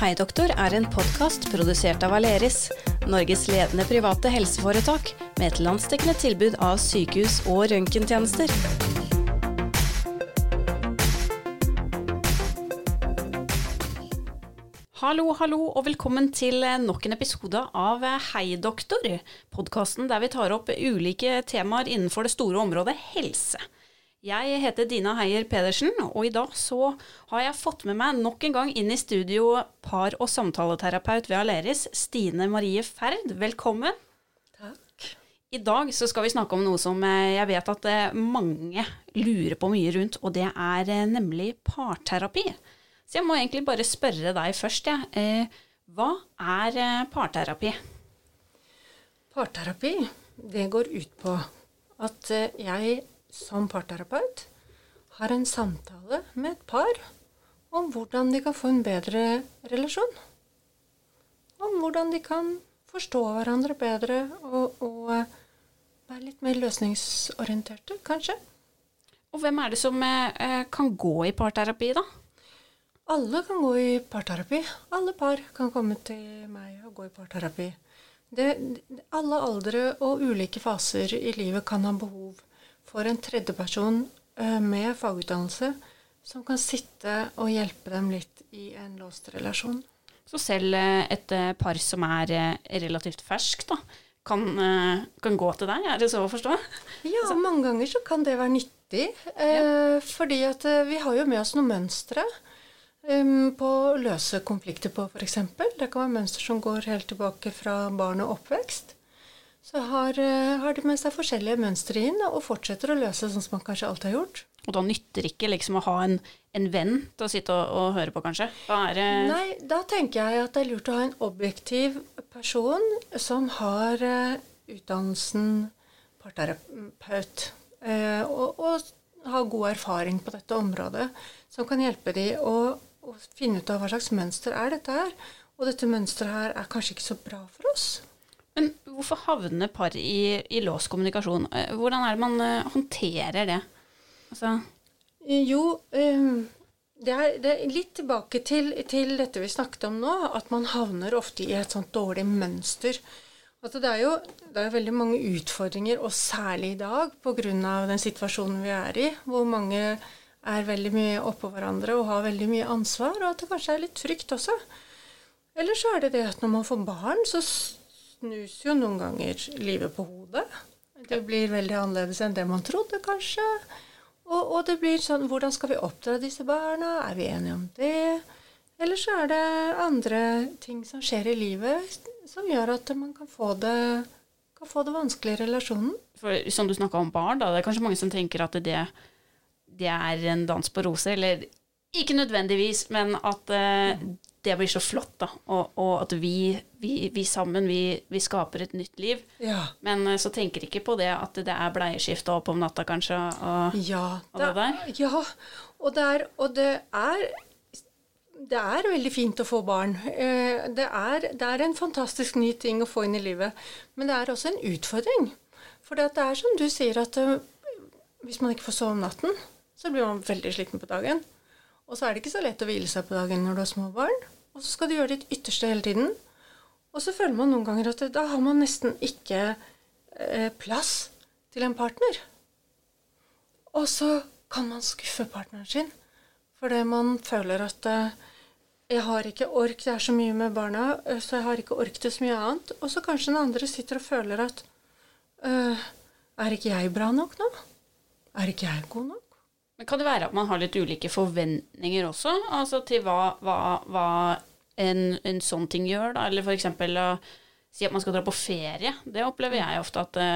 Hei doktor er en podkast produsert av Aleris, Norges ledende private helseforetak med et landsdekkende tilbud av sykehus- og røntgentjenester. Hallo, hallo, og velkommen til nok en episode av Hei doktor, podkasten der vi tar opp ulike temaer innenfor det store området helse. Jeg heter Dina Heier Pedersen, og i dag så har jeg fått med meg nok en gang inn i studio par- og samtaleterapeut ved Aleris, Stine Marie Ferd. Velkommen. Takk. I dag så skal vi snakke om noe som eh, jeg vet at eh, mange lurer på mye rundt, og det er eh, nemlig parterapi. Så jeg må egentlig bare spørre deg først, jeg. Ja. hva er parterapi? Parterapi, det går ut på at jeg som parterapeut har en samtale med et par om hvordan de kan få en bedre relasjon. Om hvordan de kan forstå hverandre bedre og, og eh, være litt mer løsningsorienterte, kanskje. Og hvem er det som eh, eh, kan gå i parterapi, da? Alle kan gå i parterapi. Alle par kan komme til meg og gå i parterapi. Det, alle aldre og ulike faser i livet kan ha behov for en tredjeperson eh, med fagutdannelse som kan sitte og hjelpe dem litt i en låst relasjon. Så selv eh, et eh, par som er relativt ferskt, kan, kan gå til deg, er det så å forstå? Ja, mange ganger så kan det være nyttig. Ja. Fordi at vi har jo med oss noen mønstre på å løse konflikter på, f.eks. Det kan være mønster som går helt tilbake fra barn og oppvekst. Så har, eh, har de med seg forskjellige mønstre inn og fortsetter å løse sånn som man kanskje alltid har gjort. Og da nytter ikke liksom å ha en, en venn til å sitte og, og høre på, kanskje? Det Nei, da tenker jeg at det er lurt å ha en objektiv person som har uh, utdannelsen parterapeut, uh, og, og har god erfaring på dette området, som kan hjelpe de å, å finne ut av hva slags mønster er dette her. Og dette mønsteret her er kanskje ikke så bra for oss. Men hvorfor havner par i, i låst kommunikasjon? Eh, Hvordan er det man eh, håndterer det? Altså, Jo, ehm, det er, det er litt tilbake til, til dette vi snakket om nå, at man havner ofte i et sånt dårlig mønster. Altså det er jo det er veldig mange utfordringer, og særlig i dag pga. den situasjonen vi er i, hvor mange er veldig mye oppå hverandre og har veldig mye ansvar, og at det kanskje er litt frykt også. Eller så er det det at når man får barn, så snus jo noen ganger livet på hodet. Det blir veldig annerledes enn det man trodde, kanskje. Og, og det blir sånn Hvordan skal vi oppdra disse barna? Er vi enige om det? Eller så er det andre ting som skjer i livet som gjør at man kan få det, kan få det vanskelig i relasjonen. for som du snakka om barn, da, det er kanskje mange som tenker at det, det er en dans på roser. Eller ikke nødvendigvis, men at eh, det blir så flott, da. Og, og at vi, vi, vi sammen, vi, vi skaper et nytt liv. Ja. Men eh, så tenker ikke på det at det er bleieskift opp om natta, kanskje. Og, Ja, Og det der? Ja, og det er, og det er det er veldig fint å få barn. Eh, Det er, det er en fantastisk ny ting å få inn i livet. Men det er også en utfordring. For det er som du sier, at eh, hvis man ikke får sove om natten, så blir man veldig sliten på dagen. Og så er det ikke så lett å hvile seg på dagen når du har små barn. Og så skal du gjøre ditt ytterste hele tiden. Og så føler man noen ganger at da har man nesten ikke eh, plass til en partner. Og så kan man skuffe partneren sin fordi man føler at eh, jeg har ikke ork, det er så mye med barna, eh, så jeg har ikke ork til så mye annet. Og så kanskje den andre sitter og føler at øh, er ikke jeg bra nok nå? Er ikke jeg god nok? Men kan det være at man har litt ulike forventninger også? Altså til hva, hva, hva en, en sånn ting gjør, da? Eller f.eks. å si at man skal dra på ferie. Det opplever jeg ofte at det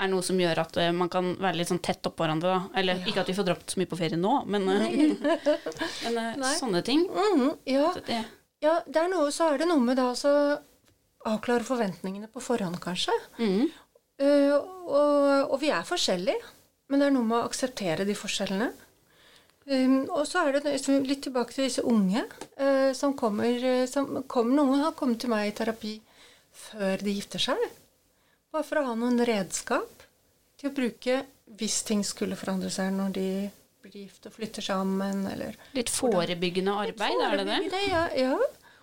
er noe som gjør at uh, man kan være litt sånn tett oppå hverandre. Da. Eller ikke at vi får dratt så mye på ferie nå, men, uh, men sånne ting. Mhm, ja, Så det, ja det er noe, så er det noe med da å avklare forventningene på forhånd, kanskje. Mhm. Eh, og, og vi er forskjellige, men det er noe med å akseptere de forskjellene. Um, og så er det litt tilbake til disse unge uh, som kommer, eh, som kommer Noen har kommet til meg i terapi før de gifter seg. Bare for å ha noen redskap til å bruke hvis ting skulle forandre seg når de blir gift og flytter sammen, eller Litt forebyggende arbeid, er det det? Ja, ja.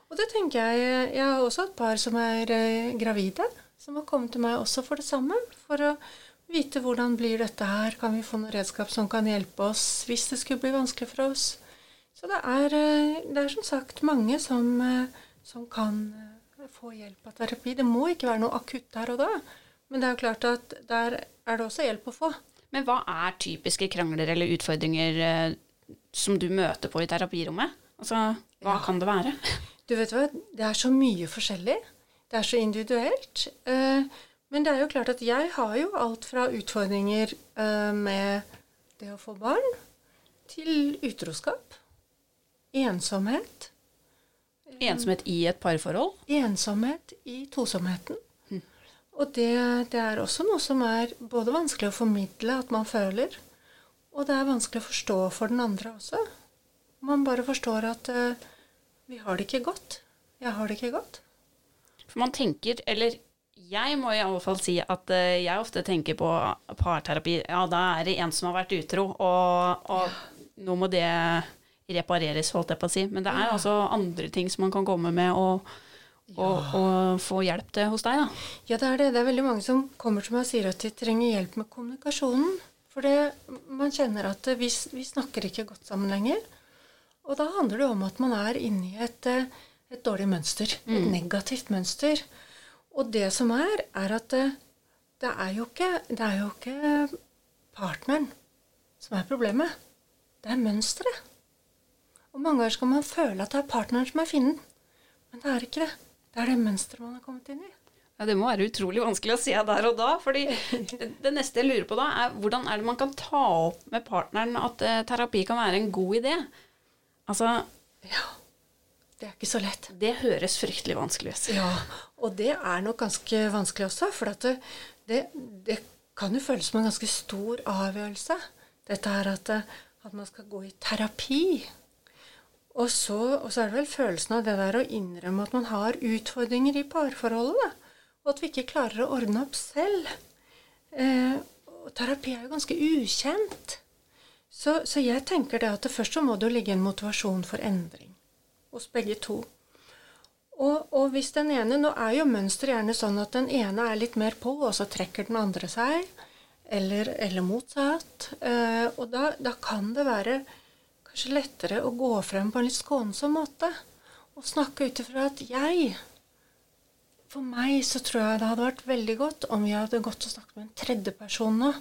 Og det tenker jeg Jeg har også et par som er eh, gravide, som har kommet til meg også for det samme. For å vite hvordan blir dette her, kan vi få noen redskap som kan hjelpe oss hvis det skulle bli vanskelig for oss. Så det er, eh, det er som sagt mange som, eh, som kan eh, få hjelp av terapi. Det må ikke være noe akutt der og da, men det er jo klart at der er det også hjelp å få. Men hva er typiske krangler eller utfordringer som du møter på i terapirommet? Altså, hva kan det være? Du vet hva, det er så mye forskjellig. Det er så individuelt. Eh, men det er jo klart at jeg har jo alt fra utfordringer eh, med det å få barn, til utroskap. Ensomhet. Ensomhet i et parforhold? Ensomhet i tosomheten. Og det, det er også noe som er både vanskelig å formidle at man føler, og det er vanskelig å forstå for den andre også. Man bare forstår at eh, vi har det ikke godt. Jeg har det ikke godt. For man tenker, eller jeg må i alle fall si at eh, jeg ofte tenker på parterapi. Ja, da er det en som har vært utro, og, og nå må det repareres, holdt jeg på å si. Men det er altså andre ting som man kan komme med og, og, og få hjelp til hos deg, da. Ja, det er det. Det er veldig mange som kommer til meg og sier at de trenger hjelp med kommunikasjonen. For det, man kjenner at vi, vi snakker ikke godt sammen lenger. Og da handler det om at man er inne i et, eh, et dårlig mønster. Et negativt mønster. Og det som er, er at det, det, er jo ikke, det er jo ikke partneren som er problemet. Det er mønsteret. Og mange ganger skal man føle at det er partneren som er fienden. Men det er ikke det. Det er det mønsteret man har kommet inn i. Ja, Det må være utrolig vanskelig å se der og da. fordi det neste jeg lurer på da, er hvordan er det man kan ta opp med partneren at eh, terapi kan være en god idé? Altså, Ja, det er ikke så lett. det høres fryktelig vanskelig ut. Ja, og det er nok ganske vanskelig også, for det, det, det kan jo føles som en ganske stor avgjørelse. Dette her at, at man skal gå i terapi. Og så, og så er det vel følelsen av det der å innrømme at man har utfordringer i parforholdet. Og at vi ikke klarer å ordne opp selv. Eh, og terapi er jo ganske ukjent. Så, så jeg tenker det at det først så må det jo ligge en motivasjon for endring hos begge to. Og, og hvis den ene Nå er jo mønsteret gjerne sånn at den ene er litt mer på, og så trekker den andre seg. Eller, eller motsatt. Eh, og da, da kan det være kanskje lettere å gå frem på en litt skånsom måte. Og snakke ut ifra at jeg For meg så tror jeg det hadde vært veldig godt om vi hadde gått og snakket med en tredjeperson nå.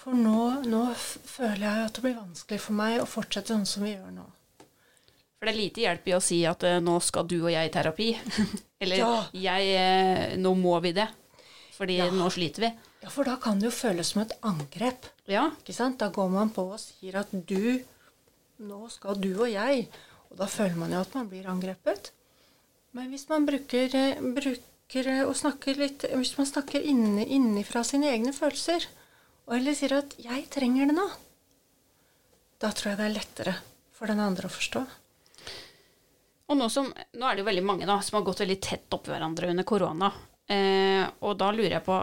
For nå, nå føler jeg at det blir vanskelig for meg å fortsette sånn som vi gjør nå. For det er lite hjelp i å si at eh, nå skal du og jeg i terapi. Eller Ja. jeg, eh, nå må vi det. Fordi Ja. nå sliter vi. Ja, for da kan det jo føles som et angrep. Ja. Ikke sant? Da går man på og sier at du Nå skal du og jeg. Og da føler man jo at man blir angrepet. Men hvis man bruker, eh, bruker og snakker litt Hvis man snakker inni, innifra sine egne følelser, og heller sier at 'jeg trenger det nå', da tror jeg det er lettere for den andre å forstå. Og nå, som, nå er det jo veldig mange da, som har gått veldig tett opp hverandre under korona. Eh, og da lurer jeg på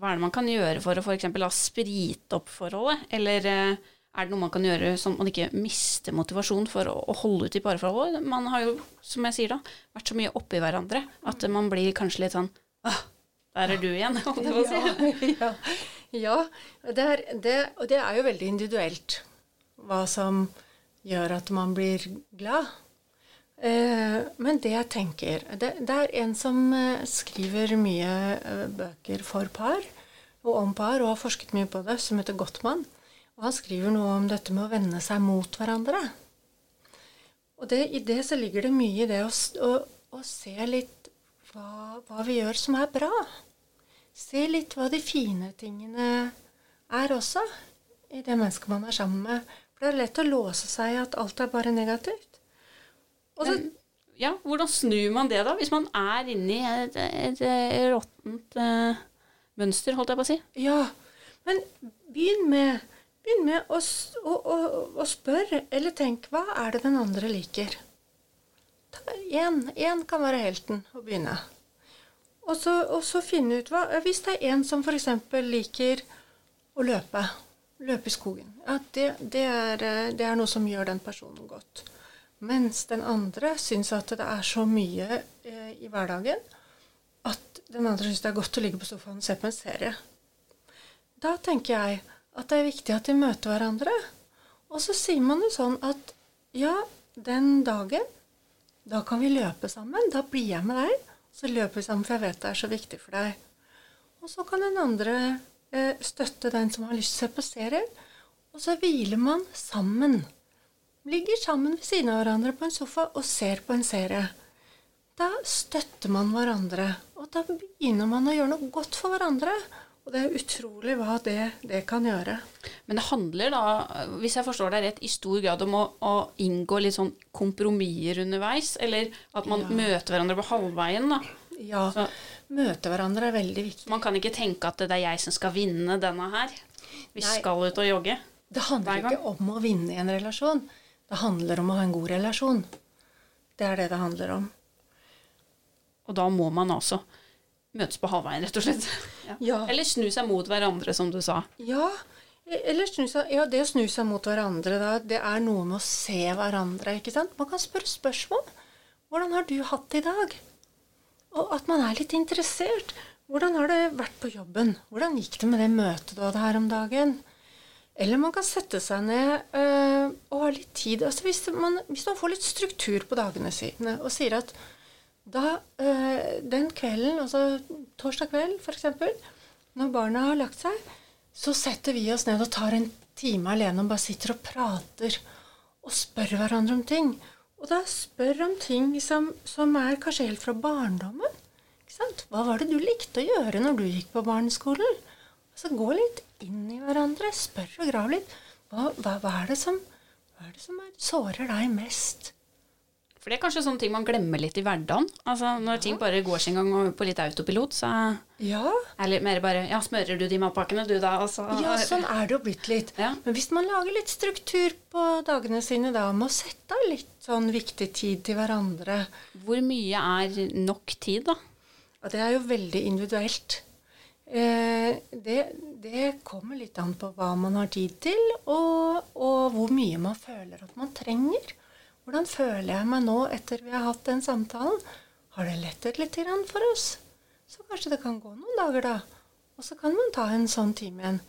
hva er det man kan gjøre for å f.eks. sprite opp forholdet? Eller eh, er det noe man kan gjøre sånn at man ikke mister motivasjon for å, å holde ut i pareforholdet? Man har jo, som jeg sier da, vært så mye oppi hverandre at man blir kanskje litt sånn Åh, der er du igjen, om det å si. ja, ja det er, det, og det er jo veldig individuelt hva som gjør at man blir glad. Eh, men det jeg tenker det, det er en som eh, skriver mye eh, bøker for par og om par, og har forsket mye på det, som heter Gottmann. Og han skriver noe om dette med å vende seg mot hverandre. Og det, i det så ligger det mye i det å, å, å se litt hva, hva vi gjør som er bra. Se litt hva de fine tingene er også i det mennesket man er sammen med. For det er lett å låse seg i at alt er bare negativt. Så, ja, hvordan snur man det da, hvis man er inne i et, et, et råttent uh, mønster, holdt jeg på å si? ja, men begynn med, begynn med å, å, å, å spørre, eller tenk, hva er det den andre liker? Én kan være helten å begynne. Og så, og så finne ut hva Hvis det er en som f.eks. liker å løpe, løpe i skogen. Ja, det, det, er, eh, det er noe som gjør den personen godt. Mens den andre syns at det er så mye eh, i hverdagen at den andre syns det er godt å ligge på sofaen og se på en serie. Da tenker jeg at det er viktig at de møter hverandre. Og så sier man jo sånn at ja, den dagen, da kan vi løpe sammen. Da blir jeg med deg. Så løper vi sammen, for jeg vet det er så viktig for deg. Og så kan den andre eh, støtte den som har lyst til å se på serie, Og så hviler man sammen. Ligger sammen ved siden av hverandre på en sofa og ser på en serie. Da støtter man hverandre, og da begynner man å gjøre noe godt for hverandre. Og det er utrolig hva det, det kan gjøre. Men det handler da, hvis jeg forstår deg rett, i stor grad om å, å inngå litt sånn kompromisser underveis? Eller at man Ja. møter hverandre på halvveien, da? Ja, Så- møte hverandre er veldig viktig. Man kan ikke tenke at det er jeg som skal vinne denne her. Vi Nei. skal ut og jogge. Det handler ikke om å vinne i en relasjon. Det handler om å ha en god relasjon. Det er det det handler om. Og da må man altså møtes på halvveien, rett og slett. Ja. Ja. Eller snu seg mot hverandre, som du sa. Ja, seg, ja, det å snu seg mot hverandre, da, det er noe med å se hverandre. ikke sant? Man kan spørre spørsmål. 'Hvordan har du hatt det i dag?' Og at man er litt interessert. 'Hvordan har det vært på jobben?' 'Hvordan gikk det med det møtet du hadde her om dagen?' Eller man kan sette seg ned øh, og ha litt tid. Altså hvis, man, hvis man får litt struktur på dagene sine og sier at da, øh, den kvelden, altså torsdag kveld f.eks., når barna har lagt seg, så setter vi oss ned og tar en time alene og bare sitter og prater og spør hverandre om ting. Og da spør om ting som, som er kanskje helt fra barndommen. Hva var det du likte å gjøre når du gikk på barneskolen? Altså Gå litt inn i hverandre, spør og grav litt. Hva, hva, hva er det som, hva er det som er, sårer deg mest? For det er kanskje sånne ting man glemmer litt i hverdagen. Altså Når ting bare går sin gang og på litt autopilot, så Ja, er det mer bare Ja, smører du de matpakkene, du, da? Altså, ja sånn er det jo blitt litt. Ja. Men hvis man lager litt struktur på dagene sine da, med å sette av litt sånn viktig tid til hverandre Hvor mye er nok tid, da? Ja, det er jo veldig individuelt. Eh, det, det kommer litt an på hva man har tid til, og, og hvor mye man føler at man trenger. Hvordan føler jeg meg nå etter vi har hatt den samtalen? Har det lettet litt for oss? Så kanskje det kan gå noen dager, da. Og så kan man ta en sånn time igjen.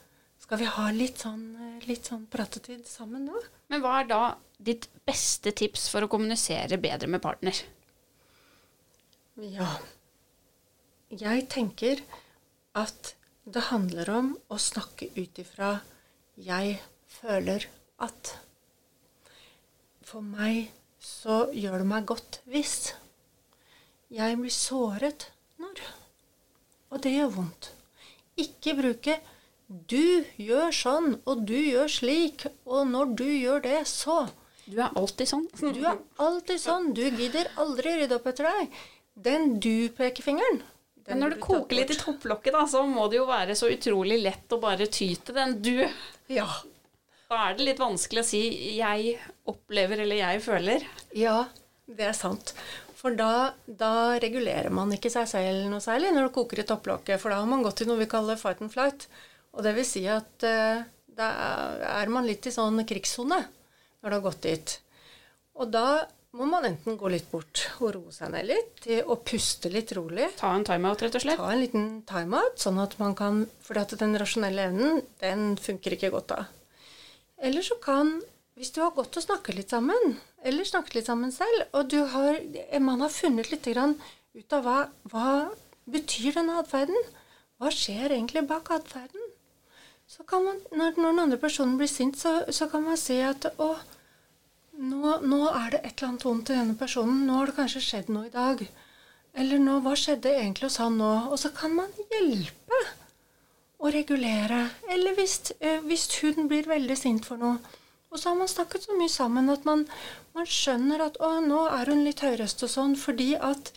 Skal vi ha litt sånn, eh, litt sånn pratetid sammen da? Men hva er da ditt beste tips for å kommunisere bedre med partner? Ja. Jeg tenker at det handler om å snakke ut ifra 'jeg føler at'. For meg så gjør det meg godt hvis jeg blir såret når. Og det gjør vondt. Ikke bruke 'du gjør sånn', og 'du gjør slik', og 'når du gjør det, så'. Du er alltid sånn. Du er alltid sånn. Du gidder aldri rydde opp etter deg. Den du-pekefingeren Men når det koker litt i topplokket, da, så må det jo være så utrolig lett å bare ty til den du. Ja. Da er det litt vanskelig å si 'jeg opplever' eller 'jeg føler'. ja, det er sant. For da, da regulerer man ikke seg selv noe særlig når det koker i topplokket. For da har man gått i noe vi kaller fight and flight. Og det vil si at uh, da er man litt i sånn krigssone når det har gått dit. Og da må man enten gå litt bort og roe seg ned litt til å puste litt rolig. Ta en timeout, rett og slett. ta en liten timeout, sånn at man kan For den rasjonelle evnen, den funker ikke godt da. Eller så kan Hvis du har gått og snakket litt sammen, eller snakket litt sammen selv, og du har, man har funnet litt grann ut av hva, hva betyr denne atferden, hva skjer egentlig bak atferden, så kan man, når, når den andre personen blir sint, så, så kan man si at å, nå, nå er det et eller annet vondt i denne personen. Nå har det kanskje skjedd noe i dag. Eller nå, hva skjedde egentlig hos han nå? Og så kan man hjelpe å regulere. Eller hvis, eh, hvis hun blir veldig sint for noe. Og så har man snakket så mye sammen at man, man skjønner at å, nå er hun litt høyrøst og sånn fordi at,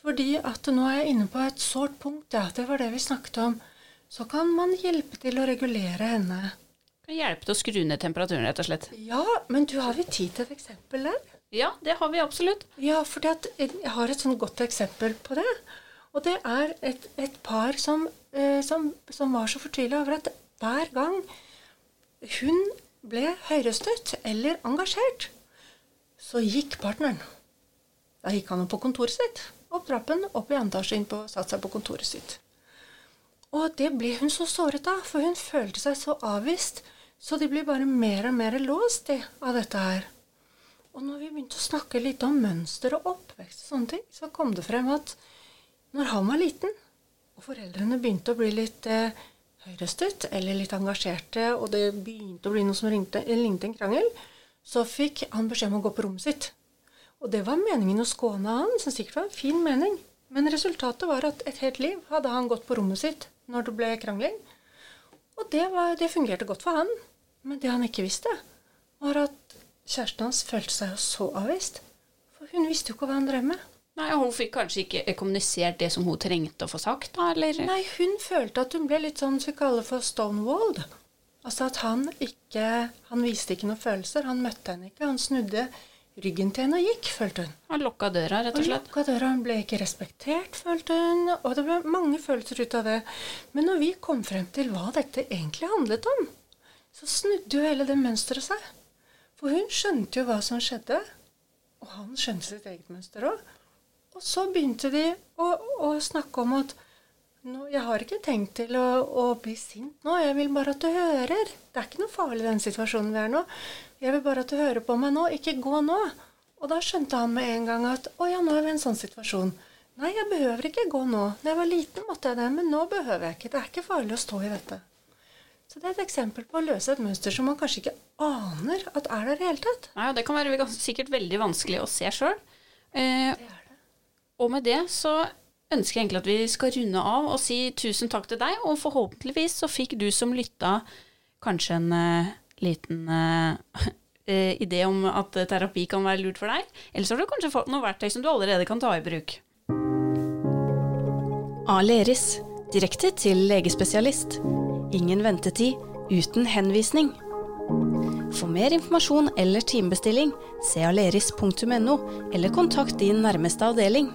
fordi at nå er jeg inne på et sårt punkt. Ja, det var det vi snakket om. Så kan man hjelpe til å regulere henne. Kan hjelpe til å skru ned temperaturen, rett og slett. Ja, men du har jo tid til et eksempel der? Ja, det har vi absolutt. Ja, for jeg har et sånn godt eksempel på det. Og det er et, et par som, eh, som, som var så fortvila over at hver gang hun ble høyrøstet eller engasjert, så gikk partneren. Da gikk han opp på kontoret sitt. Opp trappen, opp i andre etasje, inn på, satt seg på kontoret sitt. Og det ble hun så såret av, for hun følte seg så avvist. Så de blir bare mer og mer låst de, av dette her. Og når vi begynte å snakke litt om mønster og oppvekst, og sånne ting, så kom det frem at når han var liten, og foreldrene begynte å bli litt eh, høyrøstet eller litt engasjerte, og det begynte å bli noe som lignet en krangel, så fikk han beskjed om å gå på rommet sitt. Og det var meningen å skåne han, som sikkert var en fin mening. Men resultatet var at et helt liv hadde han gått på rommet sitt når det ble krangling. Og det, var, det fungerte godt for han. Men det han ikke visste, var at kjæresten hans følte seg jo så avvist. For hun visste jo ikke hva han drev med. Nei, Hun fikk kanskje ikke kommunisert det som hun trengte å få sagt? da, eller? Nei, hun følte at hun ble litt sånn som vi kaller for stonewalled. Altså at han ikke Han viste ikke noen følelser. Han møtte henne ikke. Han snudde ryggen til henne og gikk, følte hun. Han lukka døra, rett og slett? Han døra, han ble ikke respektert, følte hun. Og det ble mange følelser ut av det. Men når vi kom frem til hva dette egentlig handlet om, så snudde jo hele det mønsteret seg. For hun skjønte jo hva som skjedde, og han skjønte sitt eget mønster òg. Og så begynte de å, å snakke om at nå, jeg har ikke tenkt til å, å, bli sint nå, jeg vil bare at du hører. Det er ikke noe farlig den situasjonen vi er nå. Jeg vil bare at du hører på meg nå, ikke gå nå. Og da skjønte han med en gang at å ja, nå er vi i en sånn situasjon. Nei, jeg behøver ikke gå nå. Da jeg var liten, måtte jeg det, men nå behøver jeg ikke. Det er ikke farlig å stå i dette. Så det er et eksempel på å løse et mønster som man kanskje ikke aner at er der i det hele tatt. Nei, og det kan være sikkert veldig vanskelig å se sjøl. Eh, og med det så ønsker jeg egentlig at vi skal runde av og si tusen takk til deg, og forhåpentligvis så fikk du som lytta kanskje en uh, liten uh, idé om at terapi kan være lurt for deg. Eller så har du kanskje fått noen verktøy som du allerede kan ta i bruk. Aleris direkte til legespesialist. Ingen ventetid uten henvisning. For mer informasjon eller timebestilling, se aleris.no, eller kontakt din nærmeste avdeling.